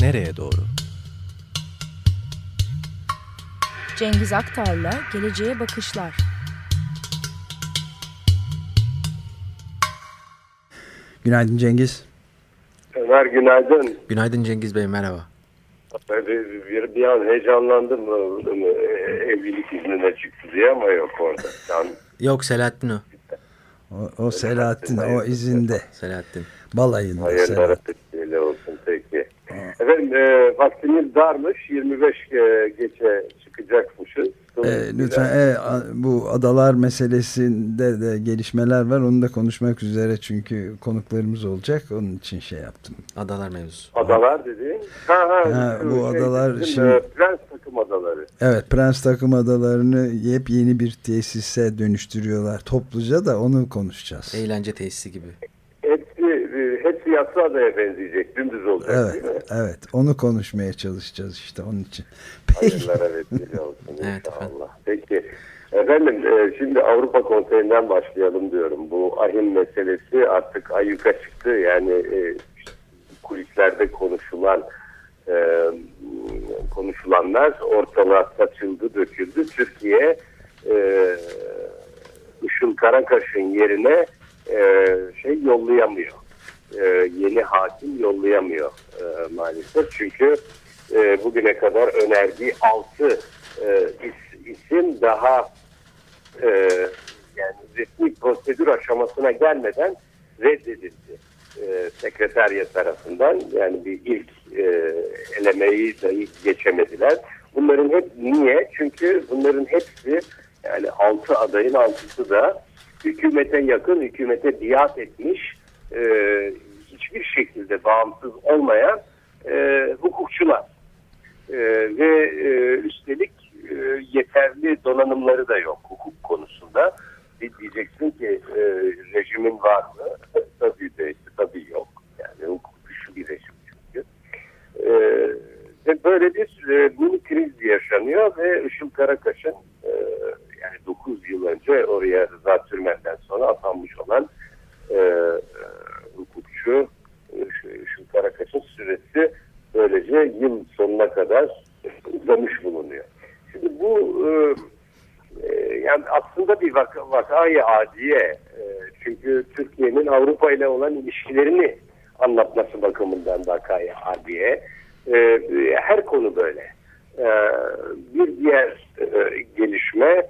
nereye doğru? Cengiz Aktar'la Geleceğe Bakışlar. Günaydın Cengiz. Ömer günaydın. Günaydın Cengiz Bey merhaba. Bir, bir, bir an heyecanlandım evlilik iznine çıktı diye ama yok orada. Can... Yok Selahattin o. O, o Selahattin o izinde. Selahattin. Balayında Selahattin. Efendim e, vaktimiz darmış. 25 e, geçe çıkacakmışız. E, lütfen e, bu adalar meselesinde de gelişmeler var. Onu da konuşmak üzere çünkü konuklarımız olacak. Onun için şey yaptım. Adalar mevzusu. Adalar dediğin? Ha, ha, Ha, bu şey, adalar bizim, şimdi- e, Prens takım adaları. Evet Prens takım adalarını yepyeni bir tesise dönüştürüyorlar. Topluca da onu konuşacağız. Eğlence tesisi gibi. Yatsı adaya benzeyecek. Dümdüz olacak Evet, değil mi? evet. Onu konuşmaya çalışacağız işte onun için. Hayırlara vesile olsun Evet, inşallah. Peki. Efendim e, şimdi Avrupa Konseyi'nden başlayalım diyorum. Bu ahim meselesi artık ayyuka çıktı. Yani e, kulislerde konuşulan e, konuşulanlar ortalığa saçıldı, döküldü. Türkiye Işıl Karakaş'ın yerine şey yollayamıyor. E, yeni hakim yollayamıyor e, maalesef. Çünkü e, bugüne kadar önerdiği 6 e, is, isim daha yani resmi prosedür aşamasına gelmeden reddedildi. E, sekreterya tarafından yani bir ilk elemeyi dahi geçemediler. Bunların hep niye? Çünkü bunların hepsi yani altı adayın altısı da hükümete yakın, hükümete biat etmiş hiçbir şekilde bağımsız olmayan e, hukukçular. E, ve e, üstelik e, yeterli donanımları da yok hukuk konusunda. Diyeceksin ki e, rejimin var mı? tabii de tabii yok. Yani hukuk dışı bir rejim çünkü. E, ve böyle bir e, mini kriz yaşanıyor ve Işıl Karakaş'ın e, yani 9 yıl önce oraya Rıza Türmen'den sonra atanmış olan e, e, hukukçu e, Işıl Karakaş'ın süresi böylece yıl sonuna kadar uzamış bulunuyor. Şimdi bu e, e, yani aslında bir vaka, vakayı adiye e, çünkü Türkiye'nin Avrupa ile olan ilişkilerini anlatması bakımından vakayı adiye e, her konu böyle. E, bir diğer e, gelişme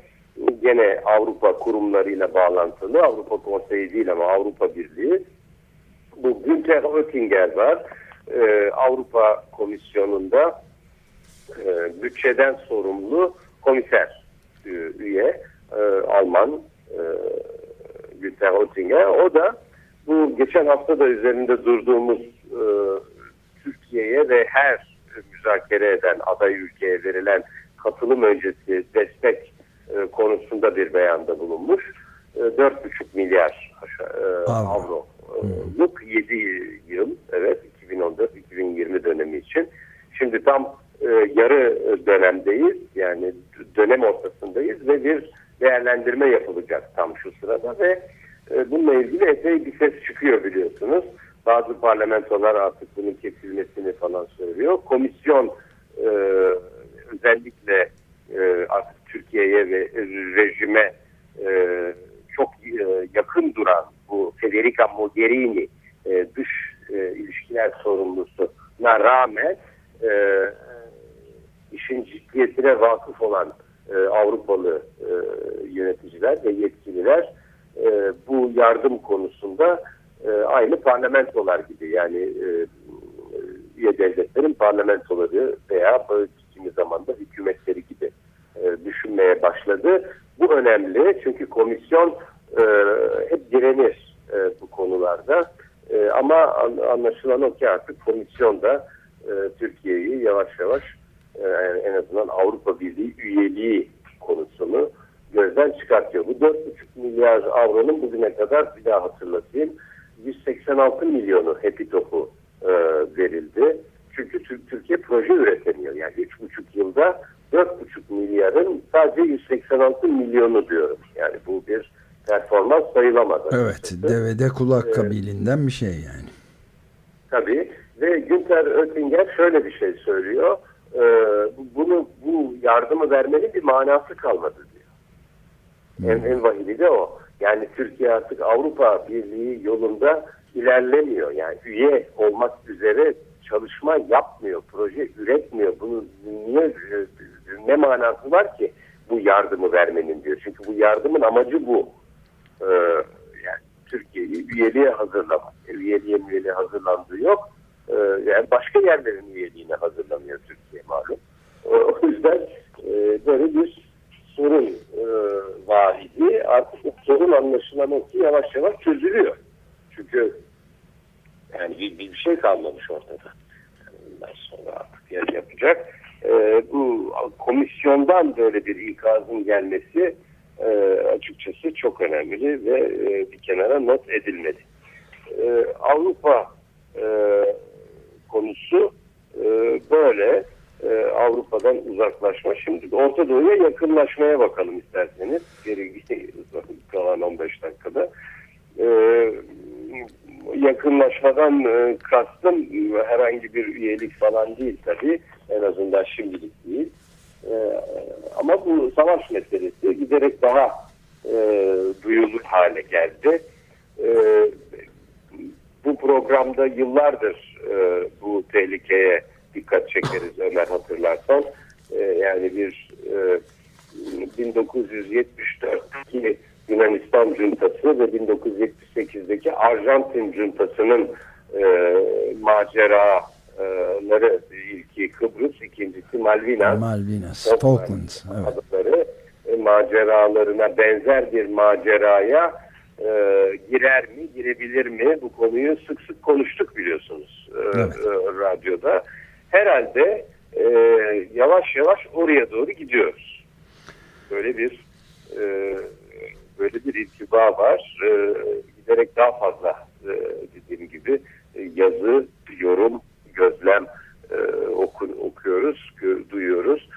gene Avrupa kurumlarıyla bağlantılı Avrupa Konseyi değil ama Avrupa Birliği bu Günther Oettinger var e, Avrupa Komisyonu'nda e, bütçeden sorumlu komiser e, üye e, Alman e, Günther Oettinger. O da bu geçen hafta da üzerinde durduğumuz e, Türkiye'ye ve her müzakere eden aday ülkeye verilen katılım öncesi destek e, konusunda bir beyanda bulunmuş. E, 4,5 milyar e, avro Luk 7 yıl evet 2014-2020 dönemi için. Şimdi tam e, yarı dönemdeyiz yani dönem ortasındayız ve bir değerlendirme yapılacak tam şu sırada ve e, bununla ilgili epey bir ses çıkıyor biliyorsunuz. Bazı parlamentolar artık bunun kesilmesini falan söylüyor. Komisyon e, özellikle e, artık Türkiye'ye ve rejime e, çok e, yakın duran bu Federica Mogherini e, dış e, ilişkiler sorumlusuna rağmen e, işin ciddiyetine vakıf olan e, Avrupalı e, yöneticiler ve yetkililer e, bu yardım konusunda e, aynı parlamentolar gibi yani e, üye devletlerin parlamentoları veya kimi zamanda hükümetleri gibi e, düşünmeye başladı. Bu önemli çünkü komisyon e, hep direnir e, bu konularda. E, ama an, anlaşılan o ki artık komisyon da e, Türkiye'yi yavaş yavaş e, en azından Avrupa Birliği üyeliği konusunu gözden çıkartıyor. Bu 4,5 milyar avronun bugüne kadar bir daha hatırlatayım 186 milyonu Happy Top'u e, verildi. Çünkü Türkiye proje üretemiyor. Yani 3,5 yılda 4,5 milyarın sadece 186 milyonu diyorum. Yani bu bir performans sayılamaz. Evet, devede kulak kabilinden bir şey yani. Tabii. Ve Günther Oettinger şöyle bir şey söylüyor. E, bunu bu yardımı vermenin bir manası kalmadı diyor. En, en vahidi de o. Yani Türkiye artık Avrupa Birliği yolunda ilerlemiyor. Yani üye olmak üzere çalışma yapmıyor, proje üretmiyor. Bunu niye ne manası var ki bu yardımı vermenin diyor. Çünkü bu yardımın amacı bu. Ee, yani Türkiye'yi üyeliğe hazırlamak. E, üyeliğe üyeliğe hazırlandığı yok. Ee, yani başka yerlerin üyeliğine hazırlanıyor Türkiye malum. O yüzden e, böyle bir sorun e, var idi. Artık o sorun anlaşılaması yavaş yavaş çözülüyor. Çünkü yani bir, bir şey kalmamış ortada. Yani bundan sonra artık yer yapacak. E, bu komisyondan böyle bir ikazın gelmesi e, açıkçası çok önemli ve e, bir kenara not edilmeli. E, Avrupa e, konusu böyle. Avrupa'dan uzaklaşma. Şimdi Orta Doğu'ya yakınlaşmaya bakalım isterseniz. Geri kalan 15 dakikada. E, yakınlaşmadan kastım herhangi bir üyelik falan değil tabii. En azından şimdilik değil. E, ama bu savaş meselesi giderek daha e, duyulur hale geldi. E, bu programda yıllardır e, bu tehlikeye dikkat çekeriz Ömer hatırlarsan. E, yani bir e, 1974'teki Yunanistan cuntası ve 1978'deki Arjantin cuntasının e, maceraları ilki Kıbrıs, ikincisi Malvinas. Malvinas, Falklands. Evet. Adaları e, maceralarına benzer bir maceraya e, girer mi, girebilir mi? Bu konuyu sık sık konuştuk biliyorsunuz e, Evet. e, radyoda. Herhalde e, yavaş yavaş oraya doğru gidiyoruz. Böyle bir e, böyle bir intiba var. E, giderek daha fazla e, dediğim gibi e, yazı, yorum, gözlem e, oku, okuyoruz, gö- duyuyoruz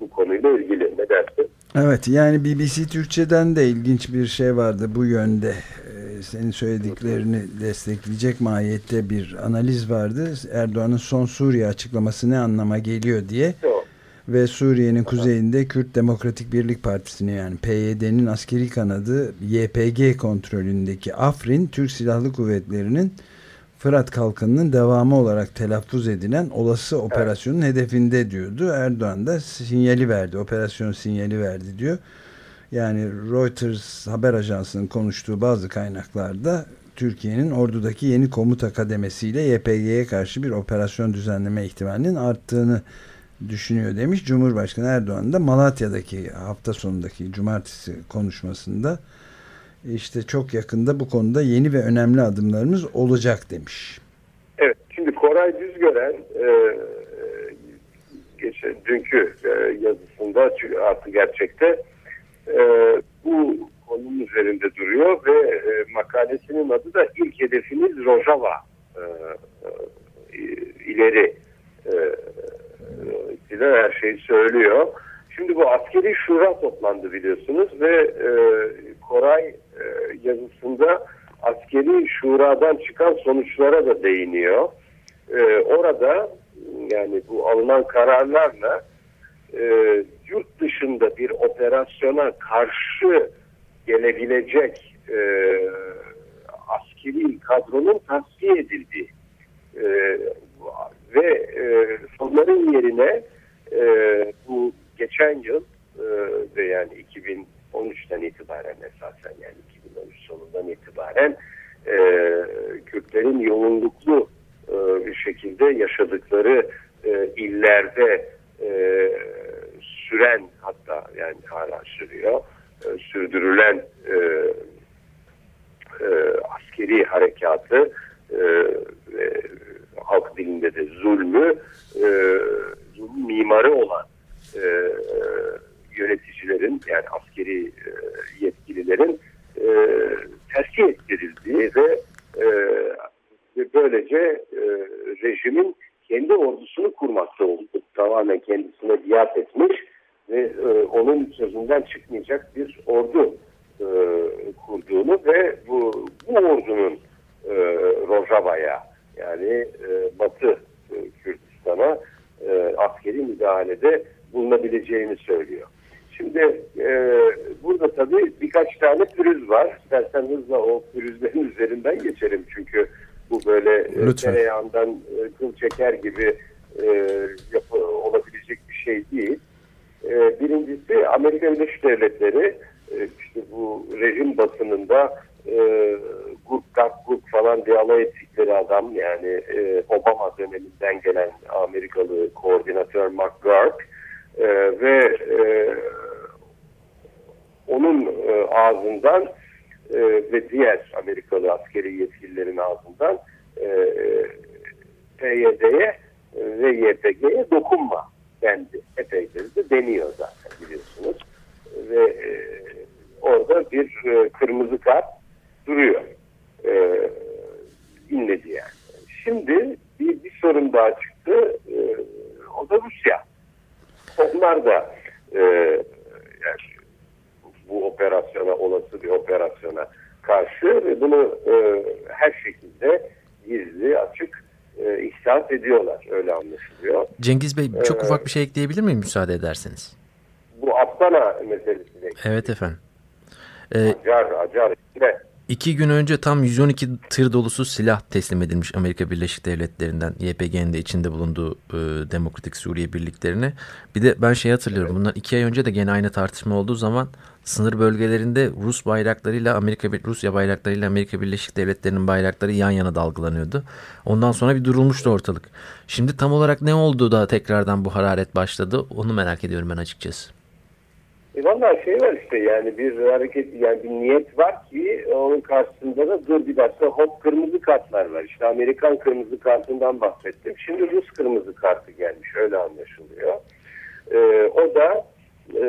bu konuyla ilgili. Ne dersin? Evet yani BBC Türkçe'den de ilginç bir şey vardı bu yönde. Ee, senin söylediklerini destekleyecek mahiyette bir analiz vardı. Erdoğan'ın son Suriye açıklaması ne anlama geliyor diye. Yok. Ve Suriye'nin kuzeyinde Kürt Demokratik Birlik Partisi'ni yani PYD'nin askeri kanadı YPG kontrolündeki Afrin Türk Silahlı Kuvvetleri'nin Fırat Kalkanı'nın devamı olarak telaffuz edilen olası operasyonun hedefinde diyordu. Erdoğan da sinyali verdi, operasyon sinyali verdi diyor. Yani Reuters haber ajansının konuştuğu bazı kaynaklarda Türkiye'nin ordudaki yeni komuta kademesiyle YPG'ye karşı bir operasyon düzenleme ihtimalinin arttığını düşünüyor demiş. Cumhurbaşkanı Erdoğan da Malatya'daki hafta sonundaki cumartesi konuşmasında işte çok yakında bu konuda yeni ve önemli adımlarımız olacak demiş. Evet, şimdi Koray Düzgören e, geçen dünkü e, yazısında artık gerçekte e, bu konunun üzerinde duruyor ve e, makalesinin adı da ilk hedefimiz Rojava e, e, ileri e, e, her şeyi söylüyor. Şimdi bu askeri şura toplandı biliyorsunuz ve e, e, yazısında askeri şuradan çıkan sonuçlara da değiniyor. E, orada yani bu alınan kararlarla e, yurt dışında bir operasyona karşı gelebilecek e, askeri kadronun tasfiye edildiği e, ve e, onların yerine e, bu geçen yıl e, ve yani 2013'ten itibaren esasen yani 2013 sonundan itibaren e, Kürtlerin yoğunluklu e, bir şekilde yaşadıkları e, illerde e, süren hatta yani hala sürüyor e, sürdürülen e, e, askeri harekatı e, ve halk dilinde de zulmü e, zulmün mimarı olan e, yöneticilerin yani askeri e, yetkililerin e, terfi ettirildiği ve, e, böylece e, rejimin kendi ordusunu kurmakta oldu. Tamamen kendisine biat etmiş ve e, onun sözünden çıkmayacak bir ordu e, kurduğunu ve bu, bu ordunun e, Rojava'ya yani e, Batı e, Kürdistan'a e, askeri müdahalede bulunabileceğini söylüyor. Şimdi e, burada tabii birkaç tane pürüz var. İstersen hızla o pürüzlerin üzerinden geçelim. Çünkü bu böyle e, Lütfen. tereyağından e, kıl çeker gibi e, yapı, olabilecek bir şey değil. E, birincisi Amerika Birleşik Devletleri e, işte bu rejim basınında e, Gak Guk falan diye alay ettikleri adam yani e, Obama döneminden gelen Amerikalı koordinatör Mark Gark e, ve e, onun e, ağzından e, ve diğer Amerikalı askeri yetkililerin ağzından e, PYD'ye ve YPG'ye dokunma dendi. Epeydir de deniyor zaten biliyorsunuz. Ve e, orada bir e, kırmızı kart duruyor. E, inledi yani. Şimdi bir, bir sorun daha çıktı. E, o da Rusya. Onlar da e, yani bu operasyona, olası bir operasyona karşı ve bunu e, her şekilde gizli, açık e, ihsas ediyorlar. Öyle anlaşılıyor. Cengiz Bey çok Ee, ufak bir şey ekleyebilir miyim müsaade ederseniz? Bu Astana meselesine Evet efendim. Ee, acar, acar. İki gün önce tam 112 tır dolusu silah teslim edilmiş Amerika Birleşik Devletleri'nden YPG'nin de içinde bulunduğu e, Demokratik Suriye birliklerine. Bir de ben şey hatırlıyorum bundan iki ay önce de gene aynı tartışma olduğu zaman sınır bölgelerinde Rus bayraklarıyla Amerika Rusya bayraklarıyla Amerika Birleşik Devletleri'nin bayrakları yan yana dalgalanıyordu. Ondan sonra bir durulmuştu ortalık. Şimdi tam olarak ne oldu da tekrardan bu hararet başladı onu merak ediyorum ben açıkçası. E Valla şey var işte yani bir hareket yani bir niyet var ki onun karşısında da dur bir dakika hop kırmızı kartlar var. İşte Amerikan kırmızı kartından bahsettim. Şimdi Rus kırmızı kartı gelmiş öyle anlaşılıyor. E, o da e,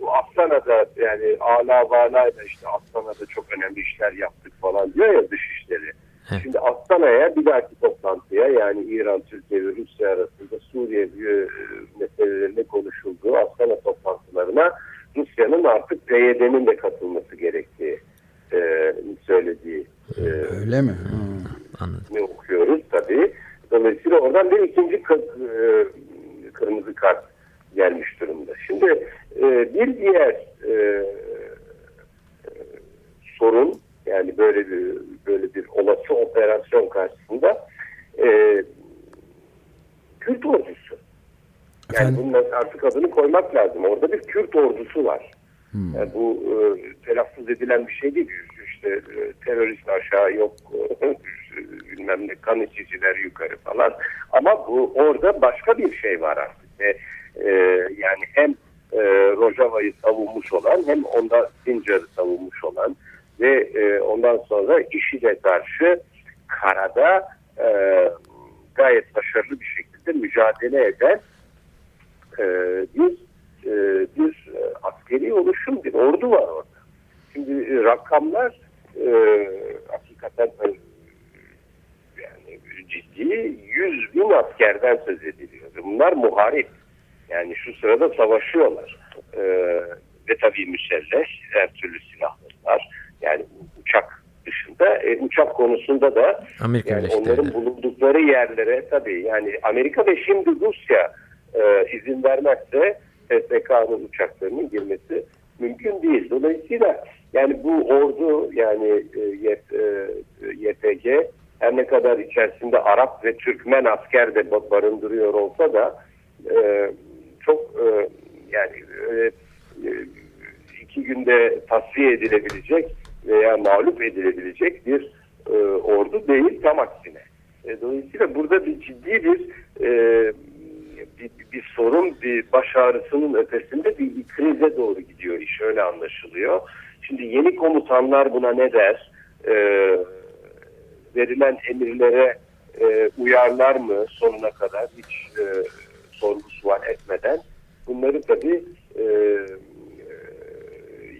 bu Astana'da yani ala bağlayla işte Astana'da çok önemli işler yaptık falan diyor ya dışişleri. Evet. Şimdi Astana'ya bir dahaki toplantıya yani İran, Türkiye ve Rusya arasında Suriye e, meselelerinde konuşulduğu Astana toplantılarına Rusya'nın artık PYD'nin de katılması gerektiği e, söylediği e, Öyle mi? Hmm. Anladım. ne okuyoruz tabii. Dolayısıyla oradan bir ikinci e, kırmızı kart gelmiş durumda. Şimdi e, bir diğer e, e, sorun yani böyle bir böyle bir olası operasyon karşısında e, Kürt ordusu. Yani Efendim? bunun artık adını koymak lazım. Orada bir Kürt ordusu var. Yani bu e, telaffuz edilen bir şey değil. İşte e, terörist aşağı yok bilmem ne kan içiciler yukarı falan. Ama bu orada başka bir şey var artık. Ve, e, yani hem e, Rojava'yı savunmuş olan hem onda Sincar'ı savunmuş olan ve e, ondan sonra IŞİD'e karşı karada e, gayet başarılı bir şekilde mücadele eden e, bir e, bir e, askeri oluşum, bir ordu var orada. Şimdi e, rakamlar e, hakikaten e, yani ciddi 100 bin askerden söz ediliyor. Bunlar muharip. Yani şu sırada savaşıyorlar. E, ve tabii müselleh, her türlü silahları var. Yani uçak dışında. E, uçak konusunda da Amerika yani onların bulundukları yerlere tabii yani Amerika ve şimdi Rusya e, izin vermezse SSK'nın uçaklarının girmesi mümkün değil. Dolayısıyla yani bu ordu yani e, Y- e, YPG her ne kadar içerisinde Arap ve Türkmen asker de ba- barındırıyor olsa da e, çok yani iki günde tasfiye edilebilecek veya mağlup edilebilecek bir e, ordu değil tam aksine. E, dolayısıyla burada bir ciddi bir, e, bir bir sorun, bir baş ağrısının ötesinde bir, bir krize doğru gidiyor iş öyle anlaşılıyor. Şimdi yeni komutanlar buna ne der? E, verilen emirlere e, uyarlar mı sonuna kadar hiç e, sorgu sual etmeden? Bunları tabii e,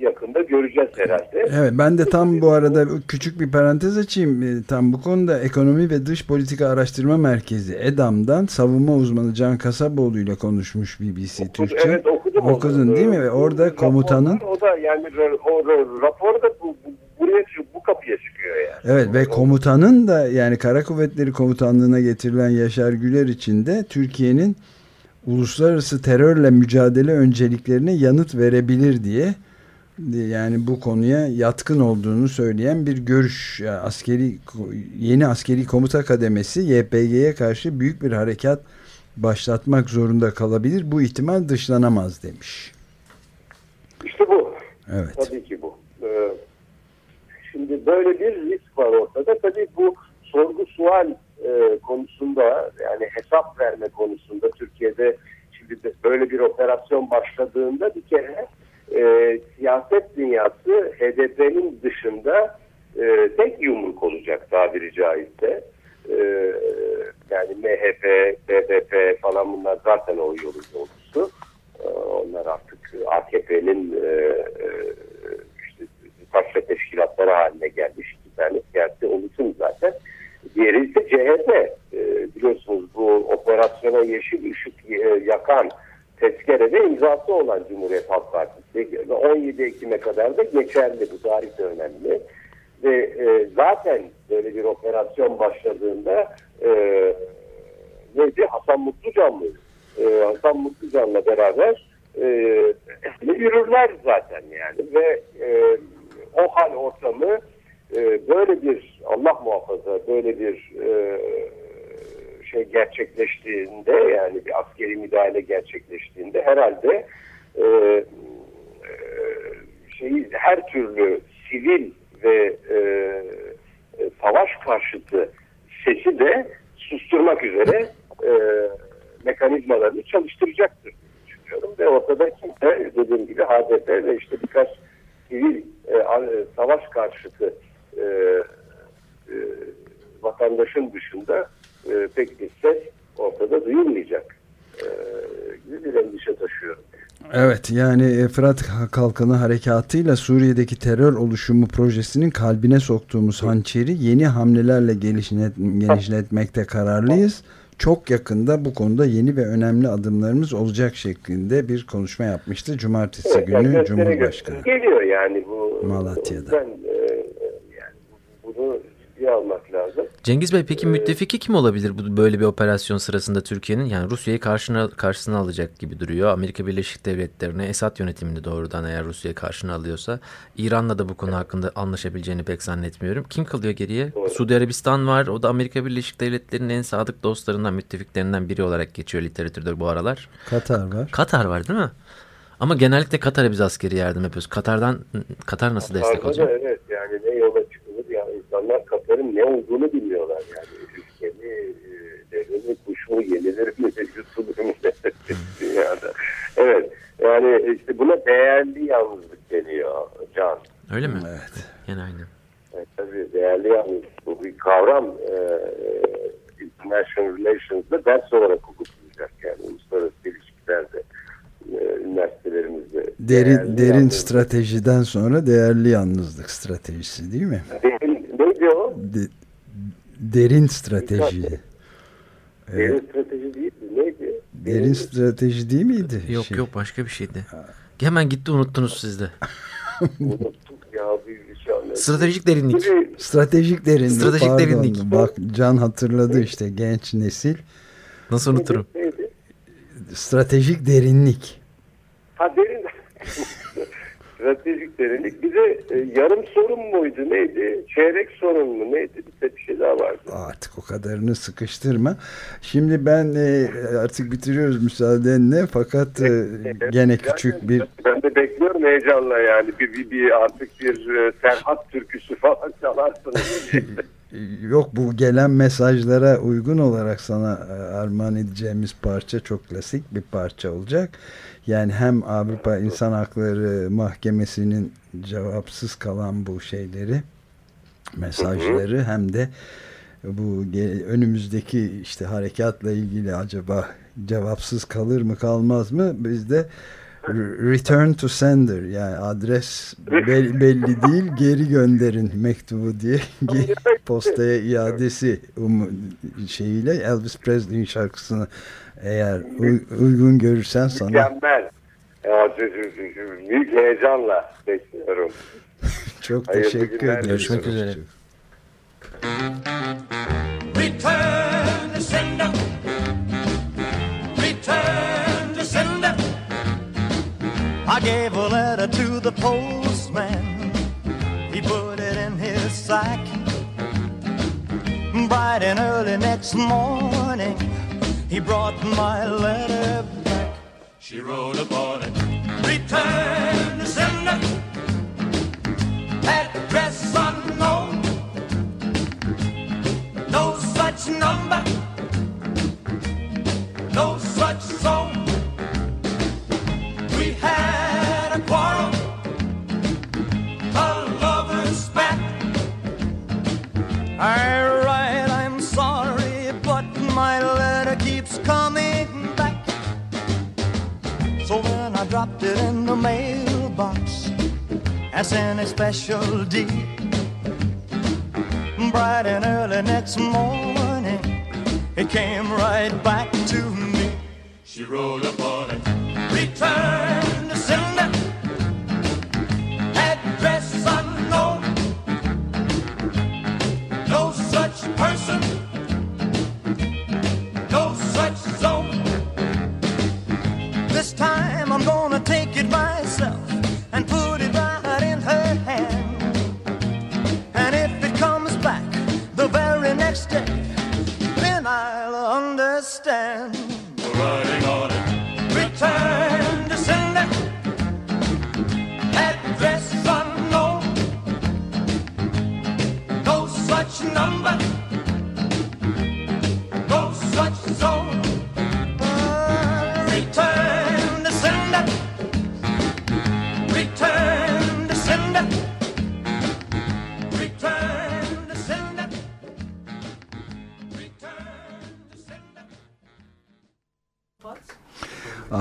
yakında göreceğiz herhalde. Evet ben de tam bu arada küçük bir parantez açayım. E, Tam bu konuda Ekonomi ve Dış Politika Araştırma Merkezi EDAM'dan savunma uzmanı Can Kasaboğlu ile konuşmuş BBC Türkçe. Evet okudum. onu. Okudun değil mi? Ve orada Rapor- komutanın O da yani o ra- raporda bu, bu, buraya bu kapıya çıkıyor yani. Evet ve komutanın da yani Kara Kuvvetleri Komutanlığı'na getirilen Yaşar Güler için de Türkiye'nin uluslararası terörle mücadele önceliklerine yanıt verebilir diye yani bu konuya yatkın olduğunu söyleyen bir görüş. Yani askeri yeni askeri komuta kademesi YPG'ye karşı büyük bir harekat başlatmak zorunda kalabilir. Bu ihtimal dışlanamaz demiş. İşte bu. Evet. Tabii ki bu. Ee, şimdi böyle bir risk var ortada. Tabii bu sorgu sual e, konusunda yani hesap verme konusunda Türkiye'de şimdi böyle bir operasyon başladığında bir kere e, siyaset dünyası HDP'nin dışında e, tek yumruk olacak tabiri caizse. E, yani MHP, BDP falan bunlar zaten o yolun yolcusu. E, onlar artık AKP'nin e, e, işte teşkilatları haline gelmiş iki tane siyasi oluşum zaten. Diğeri ise CHP. E, biliyorsunuz bu operasyona yeşil ışık e, yakan tezkerede imzası olan Cumhuriyet Halk Partisi 17 Ekim'e kadar da geçerli. Bu tarih de önemli. Ve e, zaten böyle bir operasyon başladığında e, neydi? Hasan Mutlucan mı? E, Hasan Mutlucan'la beraber e, yürürler zaten yani. Ve e, o hal ortamı e, böyle bir Allah muhafaza böyle bir e, şey gerçekleştiğinde yani bir askeri müdahale gerçekleştiğinde herhalde e, şeyi her türlü sivil ve e, e, savaş karşıtı sesi de susturmak üzere e, mekanizmalarını çalıştıracaktır düşünüyorum ve ortada kimse dediğim gibi HDP ve işte birkaç sivil e, savaş karşıtı e, e, vatandaşın dışında e, pek bir ses ortada duyulmayacak e, gibi bir endişe taşıyorum. Evet yani Fırat Kalkanı Harekatı'yla Suriye'deki terör oluşumu projesinin kalbine soktuğumuz hançeri yeni hamlelerle gelişnet, genişletmekte kararlıyız. Çok yakında bu konuda yeni ve önemli adımlarımız olacak şeklinde bir konuşma yapmıştı Cumartesi evet, günü yani Cumhurbaşkanı. Geliyor yani bu Malatya'da. Ben, e, yani bunu ciddiye almak lazım. Cengiz Bey peki müttefiki kim olabilir bu böyle bir operasyon sırasında Türkiye'nin? Yani Rusya'yı karşına, karşısına alacak gibi duruyor. Amerika Birleşik Devletleri'ne Esad yönetimini doğrudan eğer Rusya'yı karşına alıyorsa İran'la da bu konu hakkında anlaşabileceğini pek zannetmiyorum. Kim kalıyor geriye? Doğru. Suudi Arabistan var. O da Amerika Birleşik Devletleri'nin en sadık dostlarından, müttefiklerinden biri olarak geçiyor literatürde bu aralar. Katar var. Katar var değil mi? Ama genellikle Katar'a biz askeri yardım yapıyoruz. Katar'dan Katar nasıl Katar'da destek olacak? Evet yani ne yola çıkılır ya insanlar Katar'ın ne olduğunu bilmiyorlar yani. Ülke mi, devre mi, kuş mu, yenilir mi, yutulur mu dünyada. Evet yani işte buna değerli yalnızlık deniyor Can. Öyle mi? Evet. Yani aynı. Evet, tabii değerli yalnızlık bu bir kavram. E, international Relations'da ders olarak okutulacak yani uluslararası ilişkilerde üniversitelerimizde. Derin, derin stratejiden sonra değerli yalnızlık stratejisi değil mi? O? De, derin strateji. Derin evet. strateji değil mi? Neydi? Derin, derin strateji değil miydi? Yok şey. yok başka bir şeydi. Ha. Hemen gitti unuttunuz siz de. Unuttuk ya bir şey. Stratejik derinlik. Stratejik derinlik. Stratejik Pardon. derinlik. Bak Can hatırladı işte genç nesil. Nasıl unuturum? Neydi? Stratejik derinlik. Ha derin. Stratejik derinlik. Bir de e, yarım sorun muydu neydi? Çeyrek sorun mu neydi? Bir de bir şey daha vardı. Artık o kadarını sıkıştırma. Şimdi ben e, artık bitiriyoruz müsaadenle fakat e, gene küçük bir... Ben de bekliyorum heyecanla yani bir, bir, bir artık bir e, Serhat türküsü falan çalarsınız. Yok bu gelen mesajlara uygun olarak sana e, armağan edeceğimiz parça çok klasik bir parça olacak. Yani hem Avrupa İnsan Hakları Mahkemesi'nin cevapsız kalan bu şeyleri mesajları hem de bu önümüzdeki işte harekatla ilgili acaba cevapsız kalır mı kalmaz mı biz de return to sender. Yani adres belli, belli değil geri gönderin mektubu diye postaya iadesi um, şeyiyle Elvis Presley'in şarkısını eğer uygun görürsen sana mükemmel. Büyük heyecanla bekliyorum. Çok teşekkür ederim. Görüşmek üzere. Return gave a letter to the postman. He put it in his sack. Bright and early next morning, he brought my letter back. She wrote upon it. Return in a special deed. Bright and early next morning, it came right back to me. She wrote upon it, return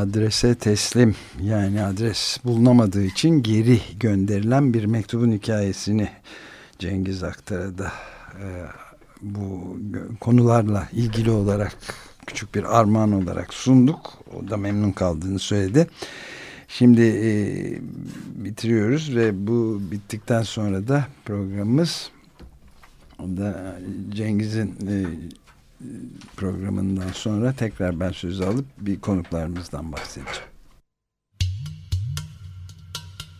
Adrese teslim yani adres bulunamadığı için geri gönderilen bir mektubun hikayesini Cengiz Aktar'a e, bu konularla ilgili olarak küçük bir armağan olarak sunduk. O da memnun kaldığını söyledi. Şimdi e, bitiriyoruz ve bu bittikten sonra da programımız o da Cengiz'in e, programından sonra tekrar ben sözü alıp bir konuklarımızdan bahsedeceğim.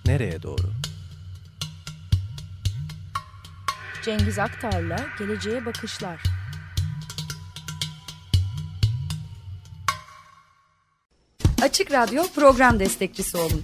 Nereye doğru? Cengiz Aktar'la Geleceğe Bakışlar. Açık Radyo program destekçisi olun.